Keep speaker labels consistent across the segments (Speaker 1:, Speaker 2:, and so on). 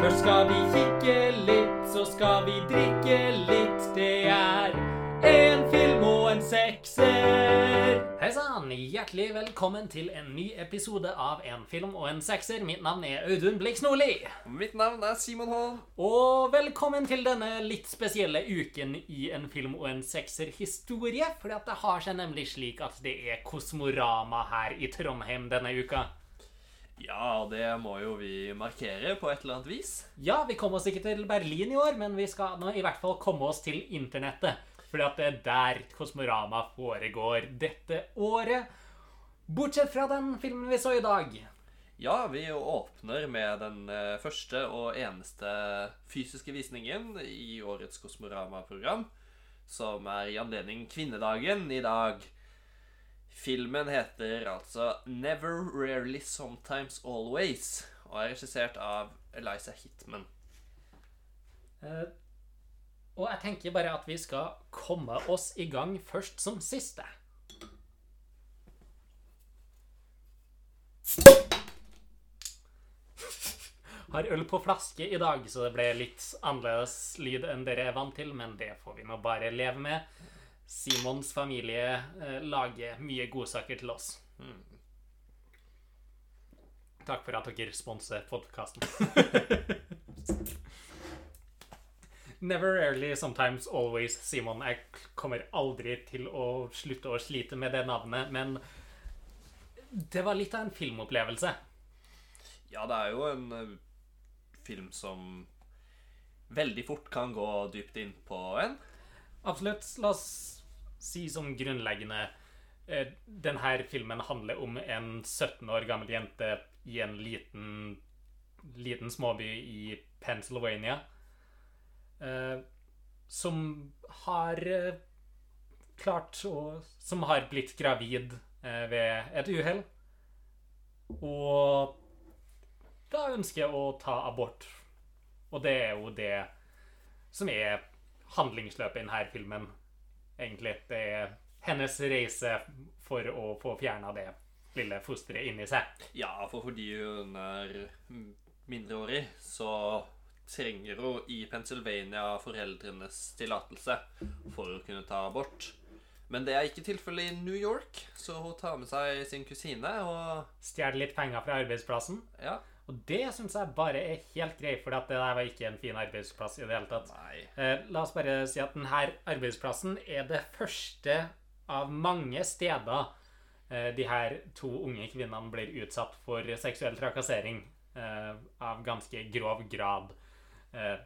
Speaker 1: Først skal vi kikke litt, så skal vi drikke litt. Det er en film og en sekser. Hei sann! Hjertelig velkommen til en ny episode av En film og en sekser. Mitt navn er Audun Blix Nordli.
Speaker 2: Mitt navn er Simon Holm.
Speaker 1: Og velkommen til denne litt spesielle uken i En film og en sekser-historie. For det har seg nemlig slik at det er Kosmorama her i Trondheim denne uka.
Speaker 2: Ja, det må jo vi markere på et eller annet vis.
Speaker 1: Ja, vi kommer oss ikke til Berlin i år, men vi skal nå i hvert fall komme oss til internettet. Fordi at det er der Kosmorama foregår dette året. Bortsett fra den filmen vi så i dag.
Speaker 2: Ja, vi åpner med den eh, første og eneste fysiske visningen i årets Kosmorama-program, som er i anledning kvinnedagen i dag. Filmen heter altså Never Rarely Sometimes Always og er regissert av Eliza Hitman.
Speaker 1: Eh, og jeg tenker bare at vi skal komme oss i gang først som siste. Har øl på flaske i dag, så det ble litt annerledes lyd enn dere er vant til, men det får vi nå bare leve med. Simons familie eh, lager mye godsaker til oss. Takk for at dere sponser podkasten. Never early, sometimes always, Simon. Jeg kommer aldri til å slutte å slite med det navnet, men det var litt av en filmopplevelse.
Speaker 2: Ja, det er jo en eh, film som veldig fort kan gå dypt inn på en.
Speaker 1: Absolutt. La oss si sånn grunnleggende eh, Denne filmen handler om en 17 år gammel jente i en liten, liten småby i Pennsylvania. Eh, som har eh, klart å Som har blitt gravid ved et uhell. Og da ønsker å ta abort. Og det er jo det som er handlingsløpet i denne filmen, egentlig. Det er hennes reise for å få fjerna det lille fosteret inni seg.
Speaker 2: Ja, for fordi hun er mindreårig, så trenger hun i Pennsylvania foreldrenes tillatelse for å kunne ta abort. Men det er ikke tilfellet i New York, så hun tar med seg sin kusine og
Speaker 1: Stjeler litt penger fra arbeidsplassen.
Speaker 2: Ja.
Speaker 1: Og det syns jeg bare er helt greit, for det der var ikke en fin arbeidsplass i det hele tatt. Eh, la oss bare si at denne arbeidsplassen er det første av mange steder eh, de her to unge kvinnene blir utsatt for seksuell trakassering eh, av ganske grov grad. Eh,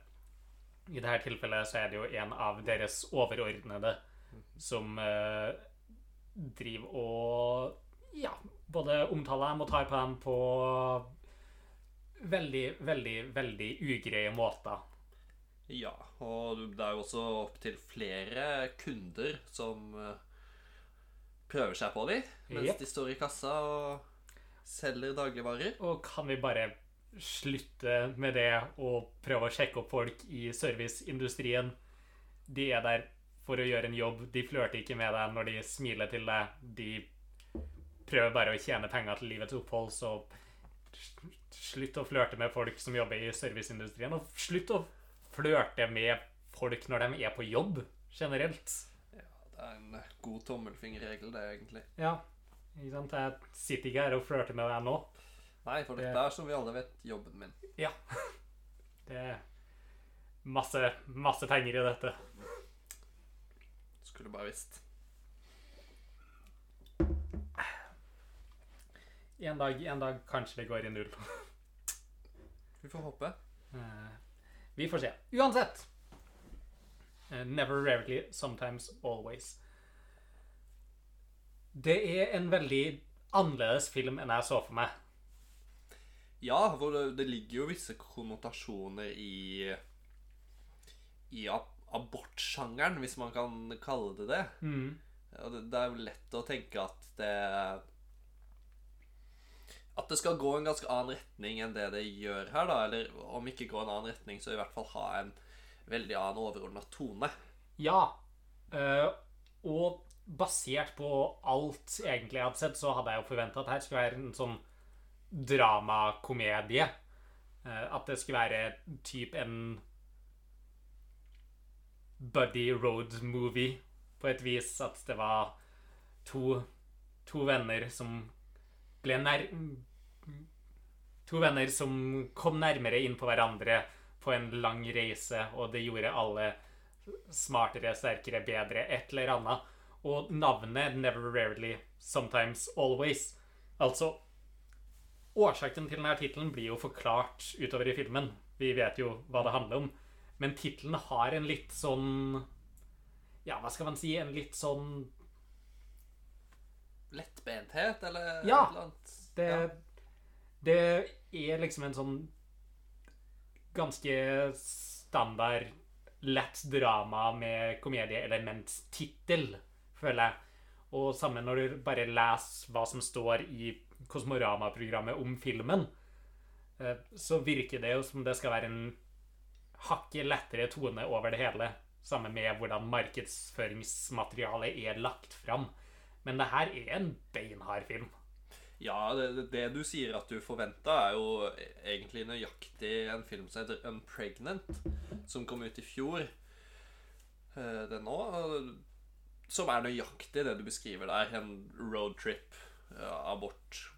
Speaker 1: I dette tilfellet så er det jo en av deres overordnede som eh, driver og ja, både omtaler dem og tar på dem på veldig, veldig, veldig ugreie måter.
Speaker 2: Ja, og det er jo også opptil flere kunder som eh, prøver seg på de mens
Speaker 1: yep.
Speaker 2: de står i kassa og selger dagligvarer.
Speaker 1: Og kan vi bare slutte med det og prøve å sjekke opp folk i serviceindustrien? De er der for å gjøre en jobb. De flørter ikke med deg når de smiler til deg. De prøver bare å tjene penger til livets opphold, så slutt å flørte med folk som jobber i serviceindustrien. Og slutt å flørte med folk når de er på jobb, generelt.
Speaker 2: Ja, det er en god tommelfingerregel, det, egentlig.
Speaker 1: Ja, ikke sant? Jeg sitter ikke her og flørter med deg nå.
Speaker 2: Nei, for
Speaker 1: Det-
Speaker 2: dette er, som vi alle vet, jobben min.
Speaker 1: Ja. Det er masse, masse penger i dette.
Speaker 2: Skulle bare visst.
Speaker 1: En dag, en dag kanskje det går i null.
Speaker 2: Vi får håpe.
Speaker 1: Eh, Vi får se. Uansett. eh, Never rarely, sometimes always. Det er en veldig annerledes film enn jeg så for meg.
Speaker 2: Ja, for det, det ligger jo visse konnotasjoner i I ab abortsjangeren, hvis man kan kalle det det. Ja, det, det er jo lett å tenke at det At det skal gå en ganske annen retning enn det det gjør her, da. Eller om ikke gå en annen retning, så i hvert fall ha en veldig annen overordna tone.
Speaker 1: Ja. eh, og basert på alt egentlig jeg hadde sett, så hadde jeg jo forventa at her skulle være en sånn dramakomedie. Eh, at det skulle være typ en buddy road movie, på et vis. At det var to, to venner som ble nær... To venner som kom nærmere inn på hverandre på en lang reise, og det gjorde alle smartere, sterkere, bedre, et eller annet. Og navnet 'Never Rarely, Sometimes Always' Altså Årsaken til denne tittelen blir jo forklart utover i filmen. Vi vet jo hva det handler om. Men tittelen har en litt sånn Ja, hva skal man si? En litt sånn
Speaker 2: Lettbenthet, eller
Speaker 1: Ja,
Speaker 2: eller annet?
Speaker 1: Det,
Speaker 2: Ja.
Speaker 1: det er liksom en sånn ganske standard lett drama med komedieelement-tittel, føler jeg. Og samme når du bare leser hva som står i Kosmorama-programmet om filmen, eh, så virker det jo som det skal være en hakket lettere tone over det hele. Sammen med hvordan markedsføringsmaterialet er lagt fram. Men det her er en beinhard film.
Speaker 2: Ja, det, det du sier at du forventa, er jo egentlig nøyaktig en film som heter 'Unpregnant', som kom ut i fjor. Eh, Den nå. Som er nøyaktig det du beskriver der. En roadtrip, abort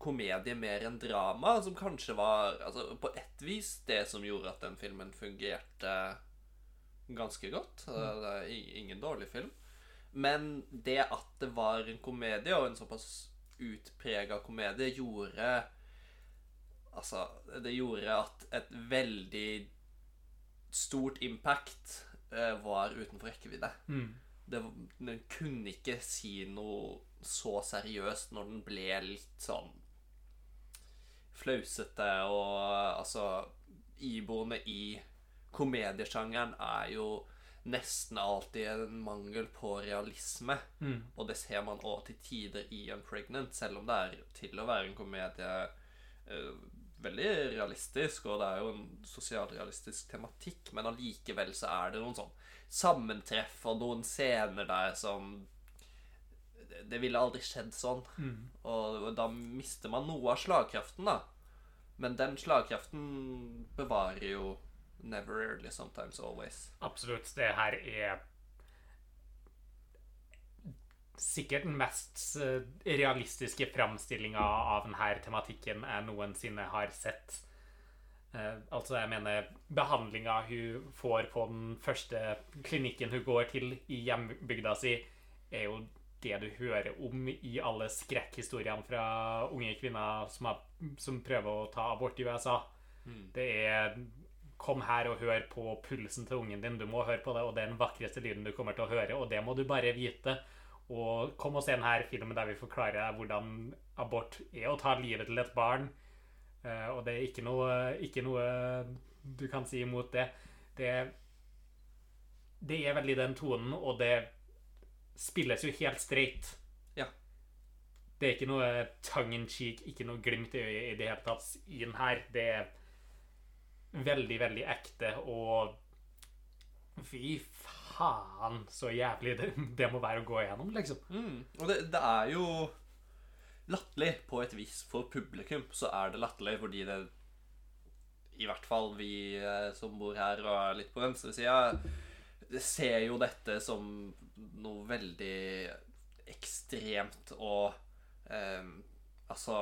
Speaker 2: Komedie mer enn drama, som kanskje var altså, på ett vis det som gjorde at den filmen fungerte ganske godt. Eh, Det er ingen dårlig film. Men det at det var en komedie, og en såpass utprega komedie, gjorde Altså, det gjorde at et veldig stort impact eh, var utenfor rekkevidde.
Speaker 1: Mm.
Speaker 2: Det, den kunne ikke si noe så seriøst når den ble litt sånn flausete og altså Iboende i komediesjangeren er jo nesten alltid en mangel på realisme.
Speaker 1: Mm.
Speaker 2: Og det ser man òg til tider i Unpregnant, selv om det er til å være en komedie uh, veldig realistisk, og det er jo en sosialrealistisk tematikk, men allikevel så er det noen sånn sammentreff og noen scener der som Det, ville aldri skjedd sånn.
Speaker 1: Mm.
Speaker 2: Og da mister man noe av slagkraften, da. Men den slagkraften bevarer jo Never early, Sometimes Always.
Speaker 1: Absolutt. Det her er sikkert den mest eh, realistiske framstillinga av denne tematikken jeg noensinne har sett. Eh, altså, jeg mener Behandlinga hun får på den første klinikken hun går til i hjembygda si, er jo det du hører om i alle skrekkhistoriene fra unge kvinner som, har, som prøver å ta abort i USA. Det er Kom her og hør på pulsen til ungen din. Du må høre på det, og det er den vakreste lyden du kommer til å høre, og det må du bare vite. Og kom og se denne filmen der vi forklarer deg hvordan abort er å ta livet til et barn. Eh, og det er ikke noe, ikke noe du kan si imot det. Det, det er veldig den tonen, og det spilles jo helt streit.
Speaker 2: Ja.
Speaker 1: Det er ikke noe tongue in cheek, ikke noe glimt i øyet i det hele tatt i den her. Det er veldig, veldig ekte, og fy faen så jævlig det, det må være å gå igjennom, liksom.
Speaker 2: Mm. Og det, det er jo latterlig på et vis. For publikum så er det latterlig fordi det I hvert fall vi eh, som bor her og er litt på venstresida, ser jo dette som noe veldig ekstremt og eh, Altså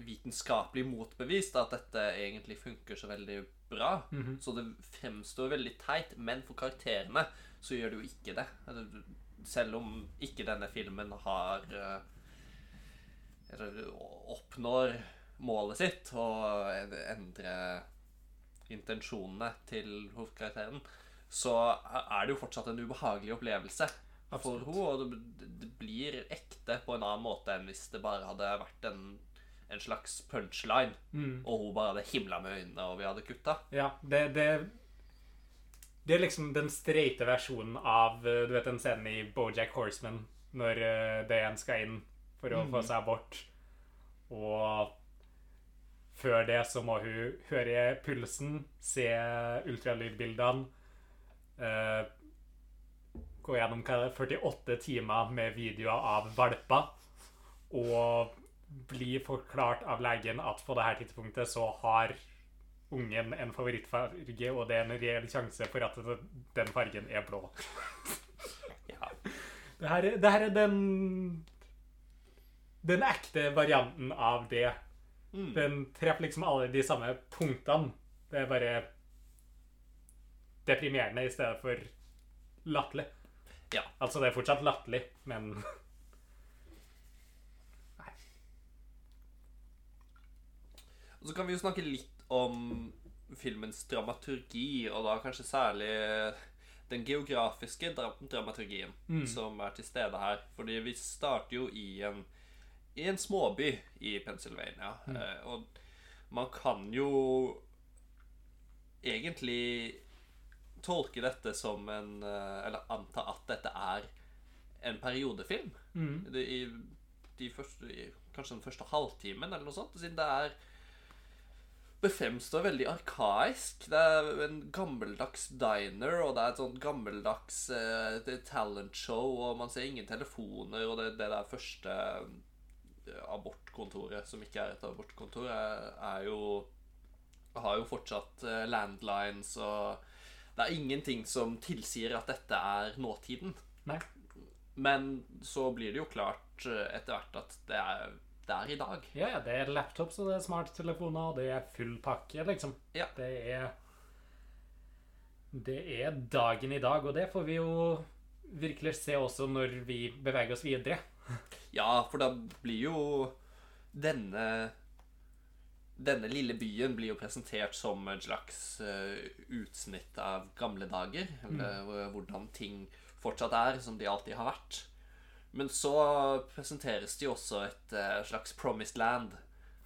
Speaker 2: vitenskapelig motbevist at dette egentlig funker så veldig bra.
Speaker 1: Mhm.
Speaker 2: Så det fremstår veldig teit, men for karakterene så gjør det jo ikke det. Selv om ikke denne filmen har eh, Eller oppnår målet sitt og endrer intensjonene til hovedkarakteren, så er det jo fortsatt en ubehagelig opplevelse for
Speaker 1: hun
Speaker 2: henne. Og det, det blir ekte på en annen måte enn hvis det bare hadde vært en, en slags punchline,
Speaker 1: Mm.
Speaker 2: og hun bare hadde himla med øynene, og vi hadde kutta.
Speaker 1: Ja, det, det Det er liksom den streite versjonen av eh, Du vet den scenen i Bojack Horseman når uh, Diane skal inn for å få seg abort. Og før det så må hun høre pulsen, se ultralydbildene eh, Gå gjennom hva er 48 timer med videoer av valper. Og blir forklart av legen at på det her tidspunktet så har ungen en favorittfarge, og det er en reell sjanse for at den fargen er blå.
Speaker 2: Ja.
Speaker 1: Det her, er- det her er den Den ekte varianten av det.
Speaker 2: Mm.
Speaker 1: Den treffer liksom alle de samme punktene. Det er bare deprimerende i stedet for latterlig.
Speaker 2: Ja.
Speaker 1: Altså, det er fortsatt latterlig, men
Speaker 2: Og så kan vi jo snakke litt om filmens dramaturgi, og da kanskje særlig den geografiske dra dramaturgien
Speaker 1: Mm.
Speaker 2: som er til stede her. Fordi vi starter jo i en, i en småby i Pennsylvania. Eh, og man kan jo egentlig tolke dette som en eh, Eller anta at dette er en periodefilm.
Speaker 1: mm.
Speaker 2: I, de første, kanskje den første halvtimen eller noe sånt, siden det er det fremstår veldig arkaisk. Det er en gammeldags diner, og det er et sånt gammeldags uh, talentshow, og man ser ingen telefoner, og det, det der første eh, abortkontoret, som ikke er et abortkontor, er, er jo Har jo fortsatt eh, landlines, og det er ingenting som tilsier at dette er nåtiden.
Speaker 1: Nei.
Speaker 2: Men så blir det jo klart etter hvert at det er, det er i dag.
Speaker 1: Ja, ja, det er laptops, og det er smarttelefoner, og det er full pakke, liksom.
Speaker 2: Ja.
Speaker 1: Det er Det er dagen i dag, og det får vi jo virkelig se også når vi beveger oss videre.
Speaker 2: Ja, for da blir jo denne Denne lille byen blir jo presentert som en slags eh, utsnitt av gamle dager. Mm. hvordan ting fortsatt er som de alltid har vært. Men så presenteres det jo også et eh, slags promised land.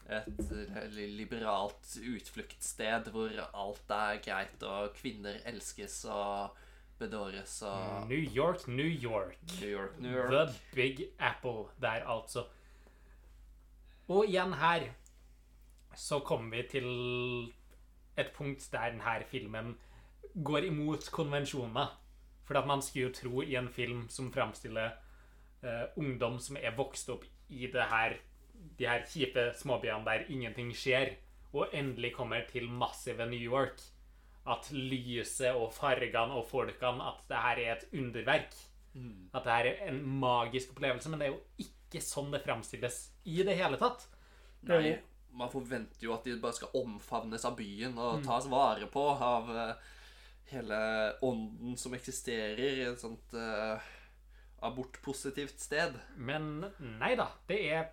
Speaker 2: Et eh, liberalt utfluktssted hvor alt er greit, og kvinner elskes og bedåres og
Speaker 1: New York, New York.
Speaker 2: New York, New York.
Speaker 1: The Big Apple der, altså. Og igjen her så kommer vi til et punkt der denne filmen går imot konvensjoner. For at man skulle jo tro i en film som framstiller ungdom som er vokst opp i det her, de her kjipe småbyene der ingenting skjer, og endelig kommer til massive New York, at lyset og fargene og folkene At det her er et underverk. At det her er en magisk opplevelse, men det er jo ikke sånn det framstilles i det hele tatt.
Speaker 2: Nei, man forventer jo at de bare skal omfavnes av byen og tas vare på av eh, hele ånden som eksisterer i et sånt eh, abortpositivt sted.
Speaker 1: Men nei da. Det er,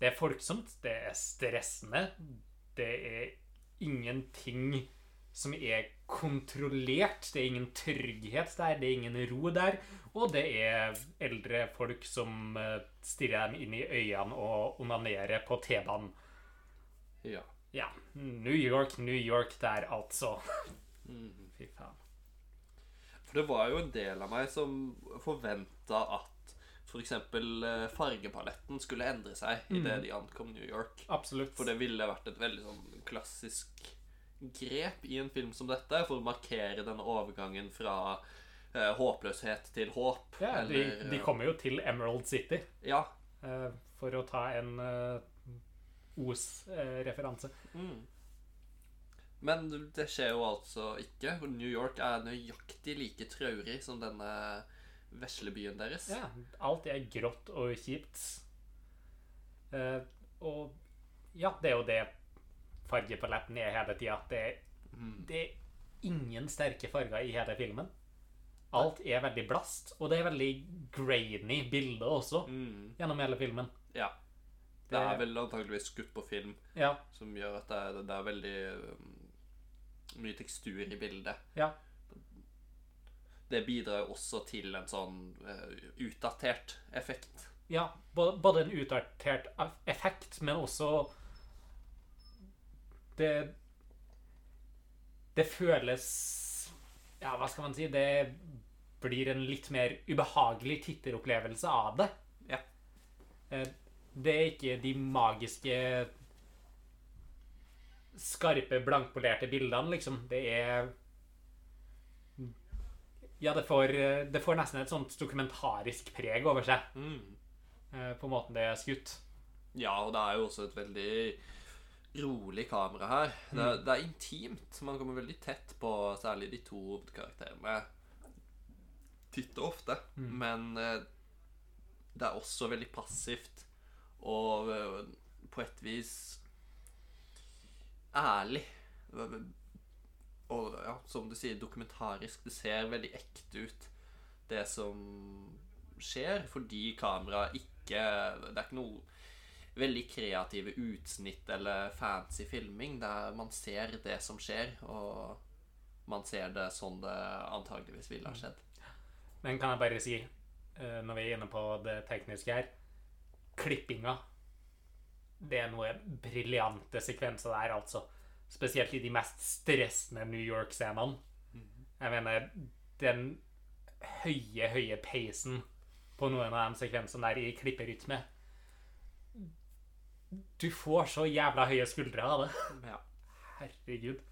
Speaker 1: det er folksomt. Det er stressende. Det er ingenting som er kontrollert. Det er ingen trygghet der. Det er ingen ro der. Og det er eldre folk som eh, stirrer dem inn i øynene og onanerer på T-banen.
Speaker 2: Ja.
Speaker 1: Ja. New York, New York der, altså. Fy faen.
Speaker 2: For det var jo en del av meg som forventa at f.eks. fargepaletten skulle endre seg idet de ankom New York.
Speaker 1: Absolutt.
Speaker 2: For det ville vært et veldig sånn klassisk grep i en film som dette, for å markere den overgangen fra eh, håpløshet til håp.
Speaker 1: ja, de,
Speaker 2: eller,
Speaker 1: de kommer jo til Emerald City.
Speaker 2: Ja.
Speaker 1: Eh, for å ta en uh, Os-referanse.
Speaker 2: Mm. Men det skjer jo altså ikke. New York er nøyaktig like traurig som denne veslebyen deres.
Speaker 1: ja, alt er grått og kjipt. Uh, og ja, det er jo det fargepaletten er hele tida. Det,
Speaker 2: Mm.
Speaker 1: det er ingen sterke farger i hele filmen. Alt er veldig blast, og det er veldig grainy bilde også
Speaker 2: Mm.
Speaker 1: gjennom hele filmen.
Speaker 2: Ja. Det er vel antageligvis skutt på film,
Speaker 1: Ja,
Speaker 2: som gjør at det er, det er veldig um, mye tekstur i bildet.
Speaker 1: ja.
Speaker 2: Det bidrar jo også til en sånn eh, utdatert effekt.
Speaker 1: Ja, både en utdatert effekt, men også Det Det føles Ja, hva skal man si? Det blir en litt mer ubehagelig titteropplevelse av det.
Speaker 2: Ja.
Speaker 1: Eh, Det er ikke de magiske Skarpe, blankpolerte bildene, liksom. Det er Ja, det får, det får nesten et sånt dokumentarisk preg over seg
Speaker 2: Mm.
Speaker 1: eh, på måten det er skutt.
Speaker 2: Ja, og det er jo også et veldig rolig kamera her. Det, er, det er intimt. Man kommer veldig tett på særlig de to hovedkarakterene. Titt og ofte. Men eh, det er også veldig passivt og eh, på et vis ærlig. Og ja, som du sier, dokumentarisk. Det ser veldig ekte ut, det som skjer, fordi kameraet ikke Det er ikke noe veldig kreative utsnitt eller fancy filming. Det er, man ser det som skjer, og man ser det sånn det antageligvis ville ha skjedd.
Speaker 1: Men kan jeg bare si, eh, når vi er inne på det tekniske her Klippinga. Det er noe briljante sekvenser der, altså. Spesielt i de mest stressende New York-scenene. Jeg mener, den høye, høye peisen på noen av de sekvensene der i klipperytme Du får så jævla høye skuldre av det.
Speaker 2: Ja.
Speaker 1: Herregud.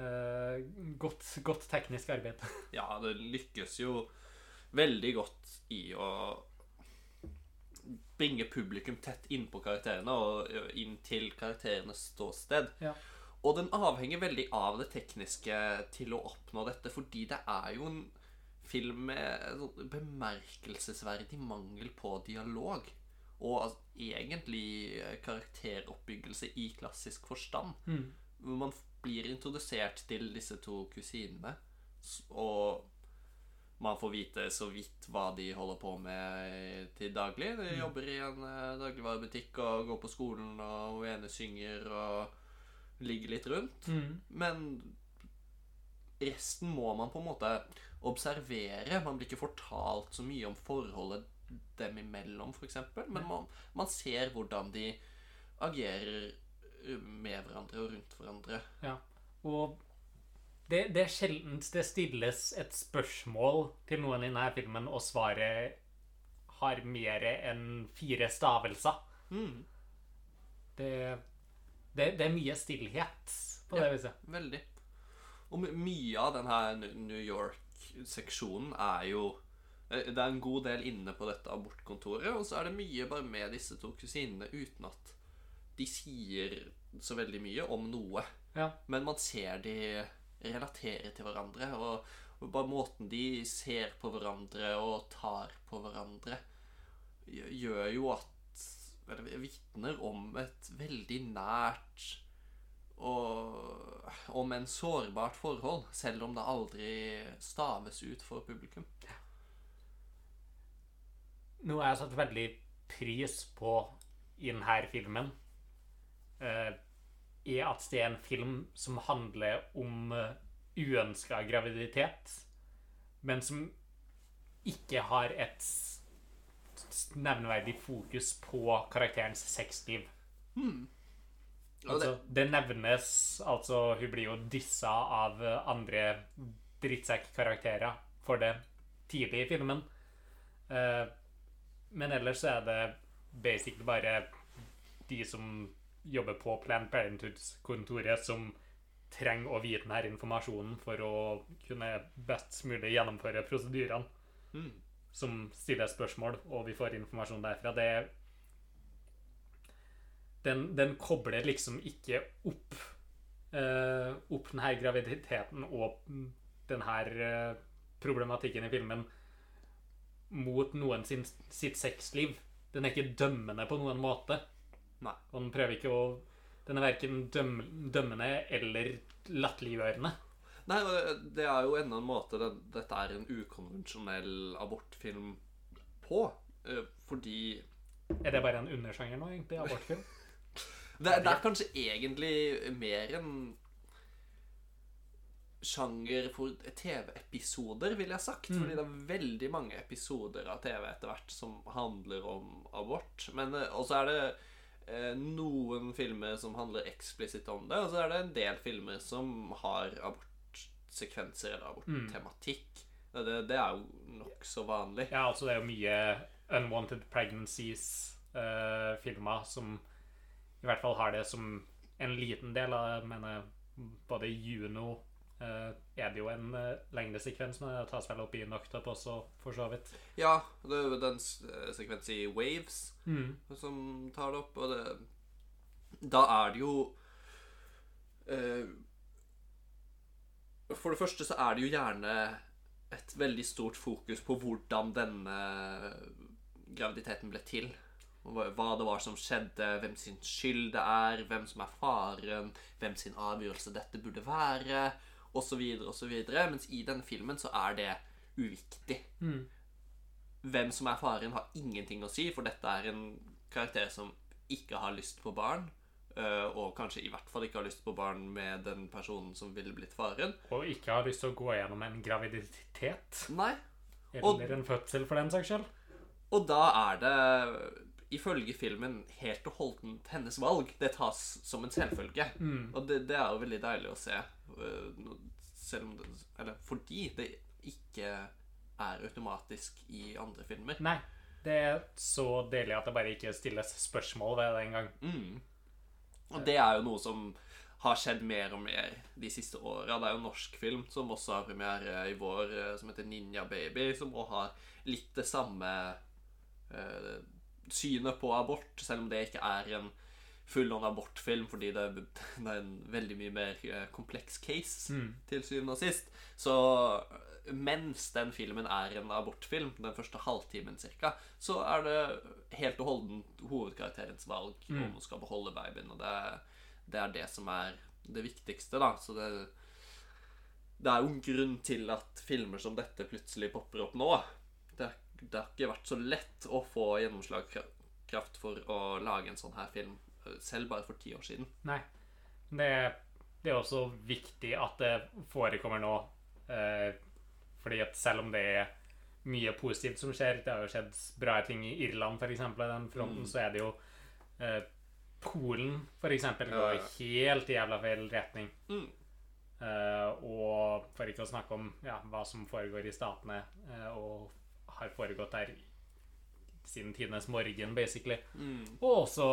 Speaker 1: Eh, godt, godt teknisk arbeid.
Speaker 2: ja, det lykkes jo veldig godt i å bringe publikum tett innpå karakterene og inn til karakterenes ståsted.
Speaker 1: Ja.
Speaker 2: Og den avhenger veldig av det tekniske til å oppnå dette, fordi det er jo en film med sånn bemerkelsesverdig mangel på dialog. Og altså, egentlig karakteroppbyggelse i klassisk forstand. Hvor man blir introdusert til disse to kusinene, og man får vite så vidt hva de holder på med til daglig. De jobber i en eh, dagligvarebutikk og går på skolen, og hun ene synger og ligger litt rundt. Men resten må man på en måte observere. Man blir ikke fortalt så mye om forholdet dem imellom, f.eks. Men man, man ser hvordan de agerer med hverandre og rundt hverandre.
Speaker 1: Ja. Og det, det er sjelden det stilles et spørsmål til noen i denne filmen, og svaret har mer enn fire stavelser.
Speaker 2: Mm,
Speaker 1: Det, det, det er mye stillhet på det
Speaker 2: Ja.
Speaker 1: viset.
Speaker 2: veldig. Og my- mye av denne New York-seksjonen er jo eh, Det er en god del inne på dette abortkontoret, og så er det mye bare med disse to kusinene uten at de sier så veldig mye om noe.
Speaker 1: Ja.
Speaker 2: Men man ser de relatere til hverandre, og, og bare måten de ser på hverandre og tar på hverandre, gjør jo at Eller vitner om et veldig nært og om en sårbart forhold, selv om det aldri staves ut for publikum.
Speaker 1: Noe jeg har satt veldig pris på i denne filmen, eh, er at det er en film som handler om uh, uønska graviditet, men som ikke har et nevneverdig fokus på karakterens sexliv.
Speaker 2: Hmm.
Speaker 1: Altså, det nevnes Altså, hun blir jo dissa av eh, andre drittsekk-karakterer for det tidlig i filmen. Eh, men ellers så er det basically bare de som jobber på Planned Parenthood-kontoret, som trenger å vite denne informasjonen for å kunne best mulig gjennomføre prosedyrene,
Speaker 2: mm,
Speaker 1: som stiller spørsmål, og vi får informasjon derfra. Det den, den kobler liksom ikke opp eh, opp denne graviditeten og denne eh, problematikken i filmen mot noen sin, sitt sexliv. Den er ikke dømmende på noen måte.
Speaker 2: Nei.
Speaker 1: Og den prøver ikke å Den er verken døm, dømmende eller latterliggjørende.
Speaker 2: Nei, det- det er jo enda en måte det, dette er en ukonvensjonell abortfilm på. eh, Fordi
Speaker 1: Er det bare en undersjanger nå, egentlig? Abortfilm?
Speaker 2: det, det er kanskje egentlig mer en sjanger for TV-episoder, ville jeg sagt.
Speaker 1: Mm.
Speaker 2: Fordi det er veldig mange episoder av TV etter hvert som handler om abort. Men også er det eh, noen filmer som handler eksplisitt om det, og så er det en del filmer som har abortsekvenser eller aborttematikk. Det, det, det er jo nokså vanlig.
Speaker 1: Ja, altså det er jo mye Unwanted Pregnancies-filmer som i hvert fall har det som en liten del av det. Jeg mener både Juno, eh, er det jo en uh, lengre sekvens, men det tas vel opp i Knocked også, for så vidt.
Speaker 2: Ja, det er jo den eh, sekvensen i Waves
Speaker 1: Mm.
Speaker 2: som tar det opp, og det Da er det jo eh, For det første så er det jo gjerne et veldig stort fokus på hvordan denne graviditeten ble til. Hva det var som skjedde, hvem sin skyld det er, hvem som er faren, hvem sin avgjørelse dette burde være, osv., osv. Mens i denne filmen så er det uviktig.
Speaker 1: Mm.
Speaker 2: Hvem som er faren, har ingenting å si, for dette er en karakter som ikke har lyst på barn. øh, Og kanskje i hvert fall ikke har lyst på barn med den personen som ville blitt faren.
Speaker 1: Og ikke har lyst til å gå gjennom en graviditet.
Speaker 2: Nei.
Speaker 1: Eller
Speaker 2: Og-
Speaker 1: en fødsel, for den saks skyld.
Speaker 2: Og da er det, ifølge filmen, helt og holdent hennes valg. Det tas som en selvfølge.
Speaker 1: Mm.
Speaker 2: Og det, det er jo veldig deilig å se. øh, Selv om det Eller fordi det ikke er automatisk i andre filmer.
Speaker 1: Nei. Det er så deilig at det bare ikke stilles spørsmål ved det engang.
Speaker 2: Mm. Og det er jo noe som har skjedd mer og mer de siste åra. Det er jo en norsk film som også har premiere i vår, eh, som heter Ninja Baby, som også har litt det samme eh, synet på abort, selv om det ikke er en full-on abortfilm, fordi det, det er en veldig mye mer eh, kompleks case
Speaker 1: Mm.
Speaker 2: til syvende og sist. Så eh, mens den filmen er en abortfilm, den første halvtimen cirka, så er det helt og holdent hovedkarakterens valg om hun skal beholde babyen. Og det, det er det som er det viktigste, da. Så det, det er jo en grunn til at filmer som dette plutselig popper opp nå. Det, har ikke vært så lett å få gjennomslagskraft for å lage en sånn her film, eh, selv bare for ti år siden.
Speaker 1: Nei. Det, det er også viktig at det forekommer nå. Eh, fordi at selv om det er mye positivt som skjer, det har jo skjedd bra ting i Irland f.eks. den fronten, så er det jo eh, Polen f.eks. går
Speaker 2: Ja,
Speaker 1: helt jævla feil retning.
Speaker 2: Mm.
Speaker 1: Eh, og for ikke å snakke om ja, hva som foregår i statene, eh, og har foregått der siden tidenes morgen, basically.
Speaker 2: Mm.
Speaker 1: Og også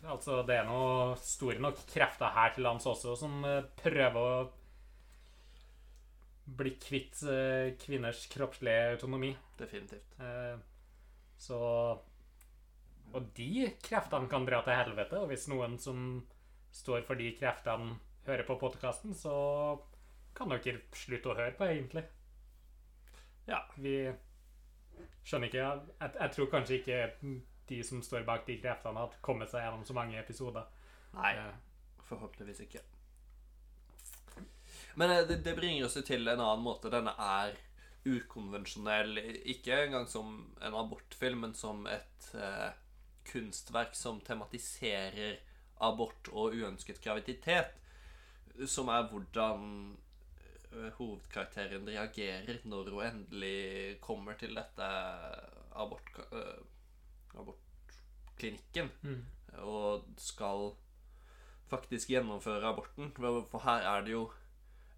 Speaker 1: Altså, det er noe store nok krefter her til lands også som eh, prøver å bli kvitt eh, kvinners kroppslige autonomi.
Speaker 2: Definitivt.
Speaker 1: Eh, så Og de kreftene kan dra til helvete, og hvis noen som står for de kreftene, hører på podkasten, så kan dere slutte å høre på, egentlig.
Speaker 2: Ja.
Speaker 1: Vi skjønner ikke Jeg, jeg tror kanskje ikke de som står bak de kreftene, har kommet seg gjennom så mange episoder.
Speaker 2: Nei,
Speaker 1: Eh,
Speaker 2: forhåpentligvis ikke. Men eh, det, det bringer oss jo til en annen måte. Denne er ukonvensjonell. Ikke engang som en abortfilm, men som et eh, kunstverk som tematiserer abort og uønsket graviditet. Som er hvordan hovedkarakteren reagerer når hun endelig kommer til dette abort, uh, abortklinikken
Speaker 1: mm.
Speaker 2: og skal faktisk gjennomføre aborten. For her er det jo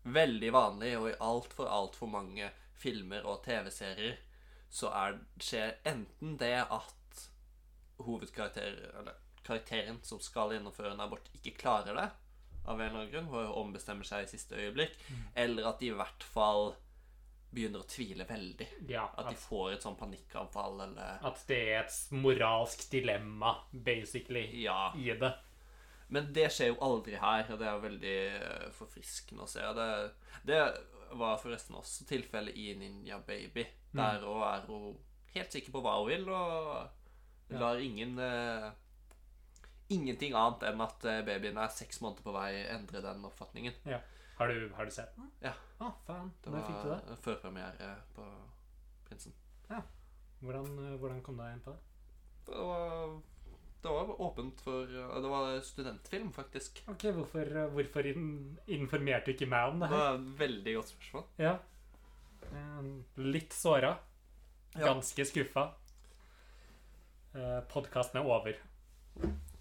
Speaker 2: veldig vanlig, og i altfor, altfor mange filmer og TV-serier, så er, skjer enten det at hovedkarakteren, eller karakteren som skal gjennomføre en abort, ikke klarer det, av en eller annen grunn, og ombestemmer seg i siste øyeblikk, eller at de i hvert fall begynner å tvile veldig.
Speaker 1: Ja,
Speaker 2: At de får et sånn panikkanfall, eller
Speaker 1: at det er et moralsk dilemma, basically,
Speaker 2: Ja.
Speaker 1: i det.
Speaker 2: Men det skjer jo aldri her, og det er veldig eh, forfriskende å se. Det, det var forresten også tilfellet i Ninja Baby. Der òg er hun helt sikker på hva hun vil, og lar ingen eh, Ingenting annet enn at eh, babyen er seks måneder på vei, endre den oppfatningen.
Speaker 1: Ja. Har, du, har du sett den?
Speaker 2: Ja.
Speaker 1: Å, faen.
Speaker 2: Det
Speaker 1: Når fikk du det?
Speaker 2: var førpremiere på Prinsen.
Speaker 1: Hvordan, eh, hvordan kom du deg inn på det?
Speaker 2: Det var, det var åpent for Det var studentfilm, faktisk.
Speaker 1: Ok, Hvorfor, eh, hvorfor in- informerte du ikke meg om det her?
Speaker 2: Det var et veldig godt spørsmål.
Speaker 1: Ja. Eh, Litt såra.
Speaker 2: Ja.
Speaker 1: Ganske skuffa. Eh, Podkasten er over.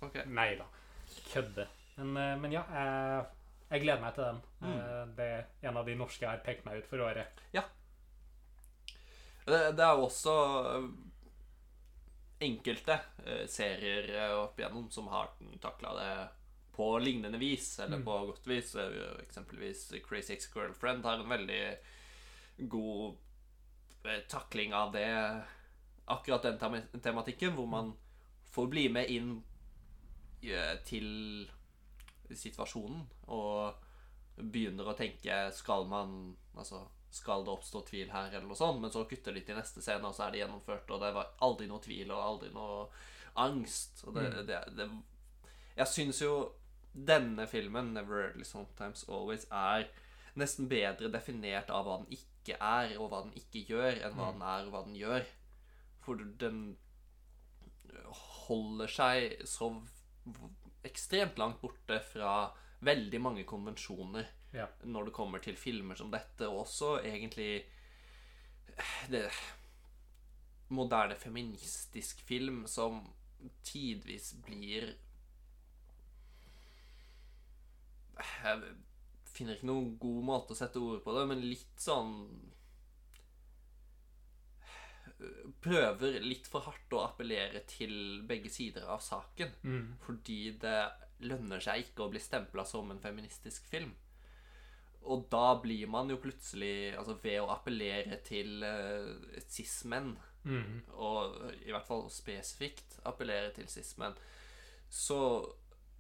Speaker 2: Ok.
Speaker 1: Nei da. Kødde. Men, eh, men ja, jeg, jeg gleder meg til den.
Speaker 2: Mm.
Speaker 1: Eh, Det er en av de norske jeg har pekt meg ut for året.
Speaker 2: Det, det er jo også øh, enkelte serier opp igjennom som har takla det på lignende vis, eller
Speaker 1: Mm.
Speaker 2: på godt vis. Eh, Eksempelvis Crazy Ex-Girlfriend har en veldig god eh, takling av det Akkurat den tematikken, hvor man får bli med inn eh, til situasjonen og begynner å tenke Skal man Altså skal det oppstå tvil her, eller noe sånt? Men så kutter de til neste scene, og så er det gjennomført, og det var aldri noe tvil og aldri noe angst. Og det,
Speaker 1: Mm.
Speaker 2: det, det Jeg syns jo denne filmen, 'Never Early Sometimes Always', er nesten bedre definert av hva den ikke er, og hva den ikke gjør, enn hva
Speaker 1: Mm.
Speaker 2: den er, og hva den gjør. For den holder seg så ekstremt langt borte fra veldig mange konvensjoner
Speaker 1: Ja.
Speaker 2: når det kommer til filmer som dette, og også egentlig det moderne feministisk film som tidvis blir Jeg finner ikke noen god måte å sette ord på det, men litt sånn Prøver litt for hardt å appellere til begge sider av saken.
Speaker 1: Mm.
Speaker 2: Fordi det lønner seg ikke å bli stempla som en feministisk film. Og da blir man jo plutselig Altså ved å appellere til uh, cis-menn,
Speaker 1: Mm.
Speaker 2: og i hvert fall spesifikt appellere til cis-menn, så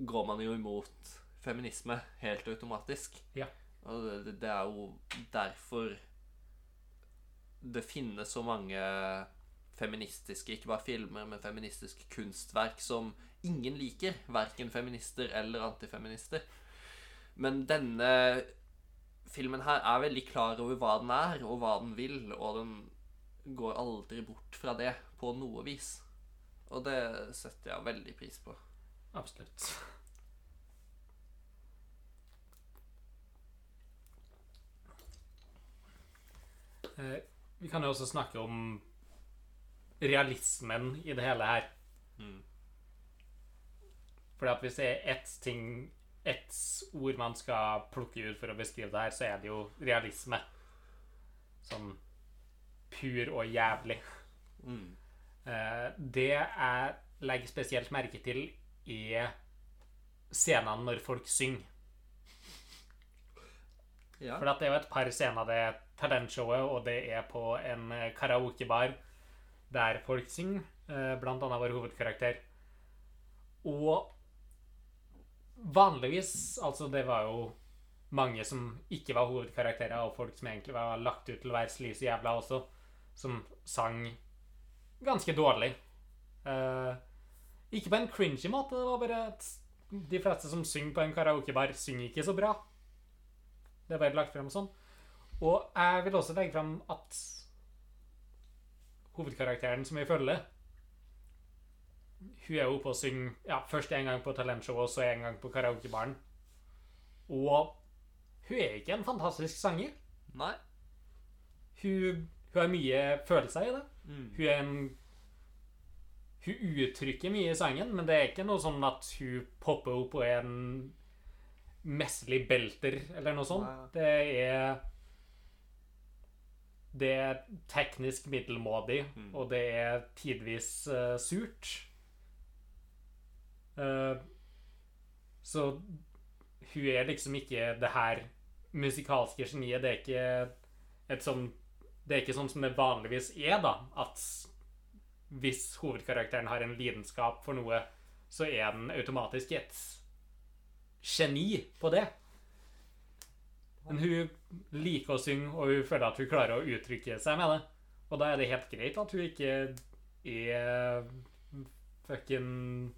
Speaker 2: går man jo imot feminisme helt automatisk.
Speaker 1: Ja.
Speaker 2: Og det, det er jo derfor det finnes så mange feministiske, ikke bare filmer, men feministiske kunstverk som ingen liker. Verken feminister eller antifeminister. Men denne filmen her er veldig klar over hva den er, og hva den vil, og den går aldri bort fra det på noe vis. Og det setter jeg veldig pris på.
Speaker 1: Absolutt. Eh, Vi kan jo også snakke om realismen i det hele her.
Speaker 2: Mm.
Speaker 1: Fordi at hvis det er ett ting Ett ord man skal plukke ut for å beskrive det her, så er det jo realisme. Sånn pur og jævlig.
Speaker 2: Mm.
Speaker 1: Eh, Det jeg legger spesielt merke til, er scenene når folk synger.
Speaker 2: Ja.
Speaker 1: For det er jo et par scener det talentshowet, og det er på en eh, karaokebar der folk synger, eh, blant annet vår hovedkarakter. Og vanligvis Altså, det var jo mange som ikke var hovedkarakterer, og folk som egentlig var lagt ut til å være sleazy jævla også, som sang ganske dårlig. Eh, ikke på en cringy måte, det var bare at de fleste som synger på en karaokebar, synger ikke så bra. Det bare lagt frem sånn. Og jeg vil også legge frem at hovedkarakteren som vi følger Hun er jo oppe og synger ja, først en gang på talentshow og så en gang på karaokebaren. Og hun er ikke en fantastisk sanger.
Speaker 2: Nei.
Speaker 1: Hun, hun har mye følelser i det.
Speaker 2: Mm.
Speaker 1: Hun er en Hun uttrykker mye i sangen, men det er ikke noe sånn at hun popper opp og er en mesterlig belter eller noe sånt.
Speaker 2: Nei.
Speaker 1: Det er Det er teknisk middelmådig,
Speaker 2: Mm.
Speaker 1: og det er tidvis uh, surt. Uh, så hun er liksom ikke det her musikalske geniet. Det er ikke et sånn Det er ikke sånn som det vanligvis er, da. At hvis hovedkarakteren har en lidenskap for noe, så er den automatisk et geni på det. Men hun liker å synge, og hun føler at hun klarer å uttrykke seg med det. Og da er det helt greit at hun ikke er fucking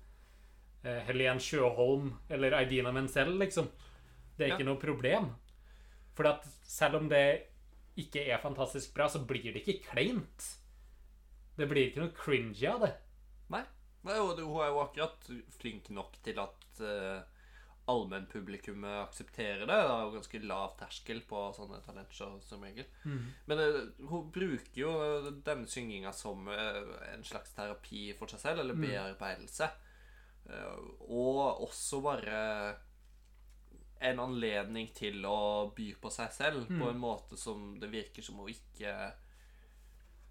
Speaker 1: eh, Helen Sjøholm eller Idina Menzel, liksom. Det er
Speaker 2: Ja.
Speaker 1: ikke noe problem. For at selv om det ikke er fantastisk bra, så blir det ikke kleint. Det blir ikke noe cringy av det.
Speaker 2: Nei. Nei, hun er jo akkurat flink nok til at uh, allmennpublikummet aksepterer det. Det er jo ganske lav terskel på sånne talentshow som regel. Men uh, hun bruker jo denne synginga som uh, en slags terapi for seg selv, eller
Speaker 1: Mm.
Speaker 2: bearbeidelse. Uh, og også bare en anledning til å by på seg selv
Speaker 1: Mm.
Speaker 2: på en måte som det virker som hun ikke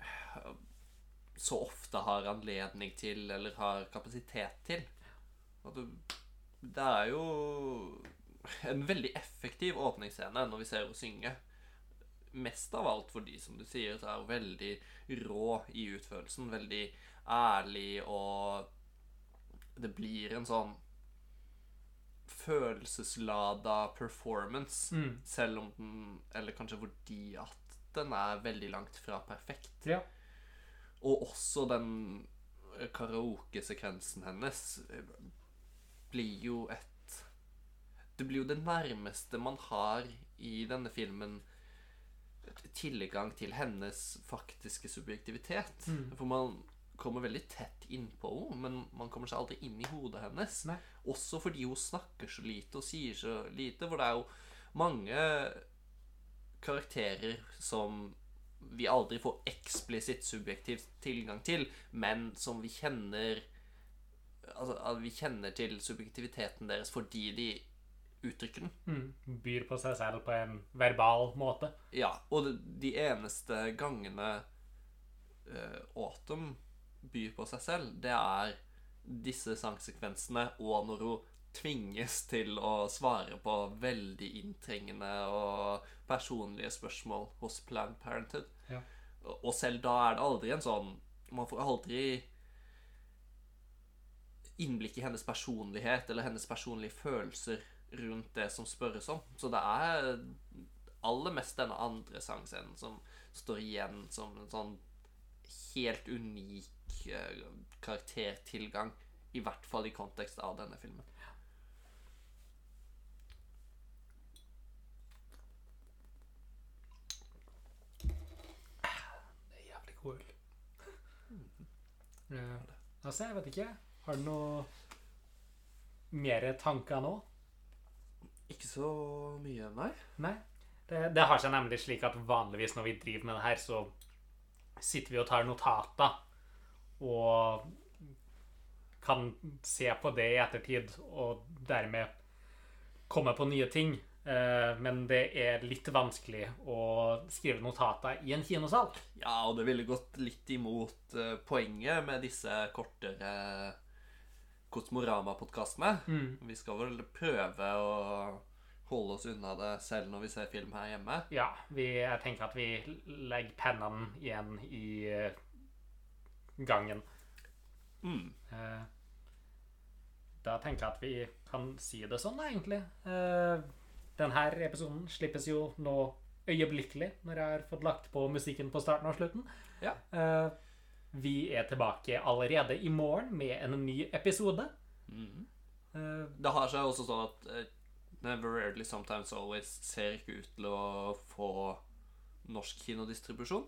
Speaker 2: eh, så ofte har anledning til eller har kapasitet til. At du, Det er jo en veldig effektiv åpningsscene når vi ser henne synge. Mest av alt fordi, som du sier, så er hun veldig rå i utførelsen. Veldig ærlig, og det blir en sånn følelseslada performance.
Speaker 1: Mm.
Speaker 2: Selv om den Eller kanskje fordi at den er veldig langt fra perfekt.
Speaker 1: Ja.
Speaker 2: Og også den karaokesekvensen hennes blir jo et Det blir jo det nærmeste man har i denne filmen tilgang til hennes faktiske subjektivitet.
Speaker 1: Mm.
Speaker 2: For man kommer veldig tett innpå henne, men man kommer seg aldri inn i hodet hennes.
Speaker 1: Nei.
Speaker 2: Også fordi hun snakker så lite og sier så lite. For det er jo mange karakterer som vi aldri får eksplisitt subjektiv tilgang til, men som vi kjenner Altså at vi kjenner til subjektiviteten deres fordi de uttrykker den.
Speaker 1: Mm. Byr på seg selv på en verbal måte.
Speaker 2: Ja, og de, eneste gangene uh, Autumn byr på seg selv, det er disse sangsekvensene, og når hun tvinges til å svare på veldig inntrengende og personlige spørsmål hos Planned Parenthood.
Speaker 1: Ja.
Speaker 2: Og selv da er det aldri en sånn Man får aldri innblikk i hennes personlighet eller hennes personlige følelser rundt det som spørres om. Så det er aller mest denne andre sangscenen som står igjen som en sånn helt unik eh, karaktertilgang. I hvert fall i kontekst av denne filmen.
Speaker 1: Det er jævlig god øl. Eh, altså, jeg vet ikke. Har du noe mer tanker nå?
Speaker 2: Ikke så mye, nei.
Speaker 1: Nei. Det, det har seg nemlig slik at vanligvis når vi driver med det her, så sitter vi og tar notater. Og kan se på det i ettertid, og dermed komme på nye ting. Eh, Men det er litt vanskelig å skrive notater i en kinosal.
Speaker 2: Ja, og det ville gått litt imot eh, poenget med disse kortere Kosmorama-podkastene.
Speaker 1: Mm.
Speaker 2: Vi skal vel prøve å holde oss unna det selv når vi ser film her hjemme.
Speaker 1: Ja, vi, jeg tenker at vi legger pennene igjen i eh, gangen.
Speaker 2: Mm.
Speaker 1: Eh, Da tenker jeg at vi kan si det sånn, egentlig. Eh, Denne episoden slippes jo nå øyeblikkelig, når jeg har fått lagt på musikken på starten og slutten.
Speaker 2: Ja.
Speaker 1: Eh, Vi er tilbake allerede i morgen med en ny episode.
Speaker 2: Mm.
Speaker 1: Uh,
Speaker 2: Det har seg også sånn at uh, Never Rarely Sometimes Always ser ikke ut til å få norsk kinodistribusjon.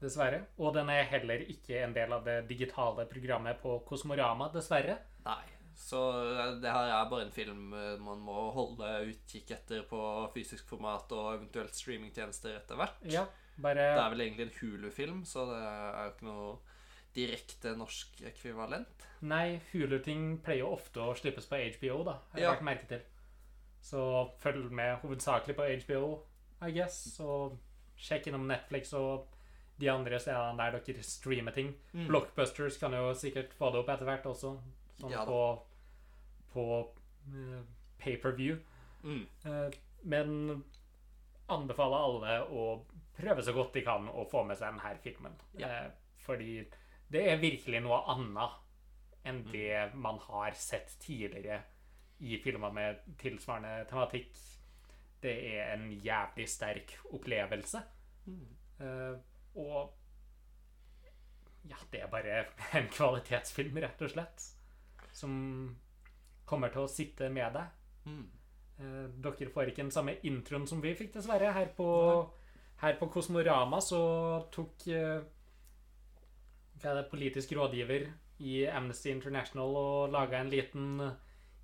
Speaker 1: Dessverre. Og den er heller ikke en del av det digitale programmet på Kosmorama, dessverre.
Speaker 2: Nei. Så eh, det her er bare en film man må holde utkikk etter på fysisk format og eventuelt streamingtjenester etter hvert.
Speaker 1: Ja, bare
Speaker 2: Det er vel egentlig en Hulu-film, så det er jo ikke noe direkte norsk ekvivalent.
Speaker 1: Nei, Hulu-ting pleier jo ofte å slippes på HBO, da. Har jeg
Speaker 2: Ja.
Speaker 1: lagt merke til. Så følg med hovedsakelig på HBO, I guess. Og sjekk innom Netflix og de andre stedene der dere streamer ting.
Speaker 2: Mm.
Speaker 1: Blockbusters kan jo sikkert få det opp etter hvert også. Sånn
Speaker 2: Ja
Speaker 1: på, på uh, pay-per-view.
Speaker 2: Mm.
Speaker 1: Uh, men anbefaler alle å prøve så godt de kan å få med seg denne filmen.
Speaker 2: Ja.
Speaker 1: Uh, fordi det er virkelig noe annet enn det man har sett tidligere i filmer med tilsvarende tematikk. Det er en jævlig sterk opplevelse.
Speaker 2: Mm.
Speaker 1: Uh, og ja, det er bare en kvalitetsfilm, rett og slett. Som kommer til å sitte med deg.
Speaker 2: Mm.
Speaker 1: Uh, Dere får ikke den samme introen som vi fikk, dessverre. Her på, her på Kosmorama så tok det, politisk rådgiver i Amnesty International og laga en liten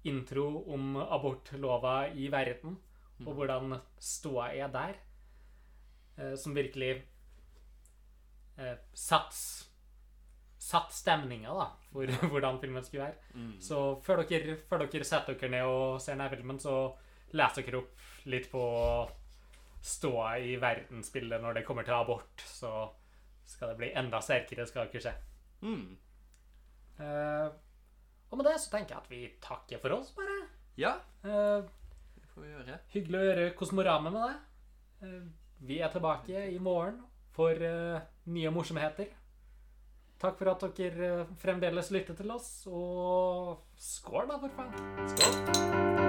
Speaker 1: intro om abortlova i verden, og hvordan ståa er der. Eh, Som virkelig eh, satt Satt stemninga da, for hvordan filmen skulle være.
Speaker 2: Mm.
Speaker 1: Så før dere, før dere setter dere ned og ser denne filmen, så leser dere opp litt på ståa i verdensbildet når det kommer til abort. Så skal det bli enda sterkere, se.
Speaker 2: Mm.
Speaker 1: Uh, og med det så tenker jeg at vi takker for oss, bare.
Speaker 2: Ja,
Speaker 1: Uh,
Speaker 2: det får vi gjøre.
Speaker 1: hyggelig å gjøre Kosmorama med deg. Uh, vi er tilbake i morgen for nye morsomheter. Takk for at dere fremdeles lytter til oss, og skål, da, for faen.
Speaker 2: Skål.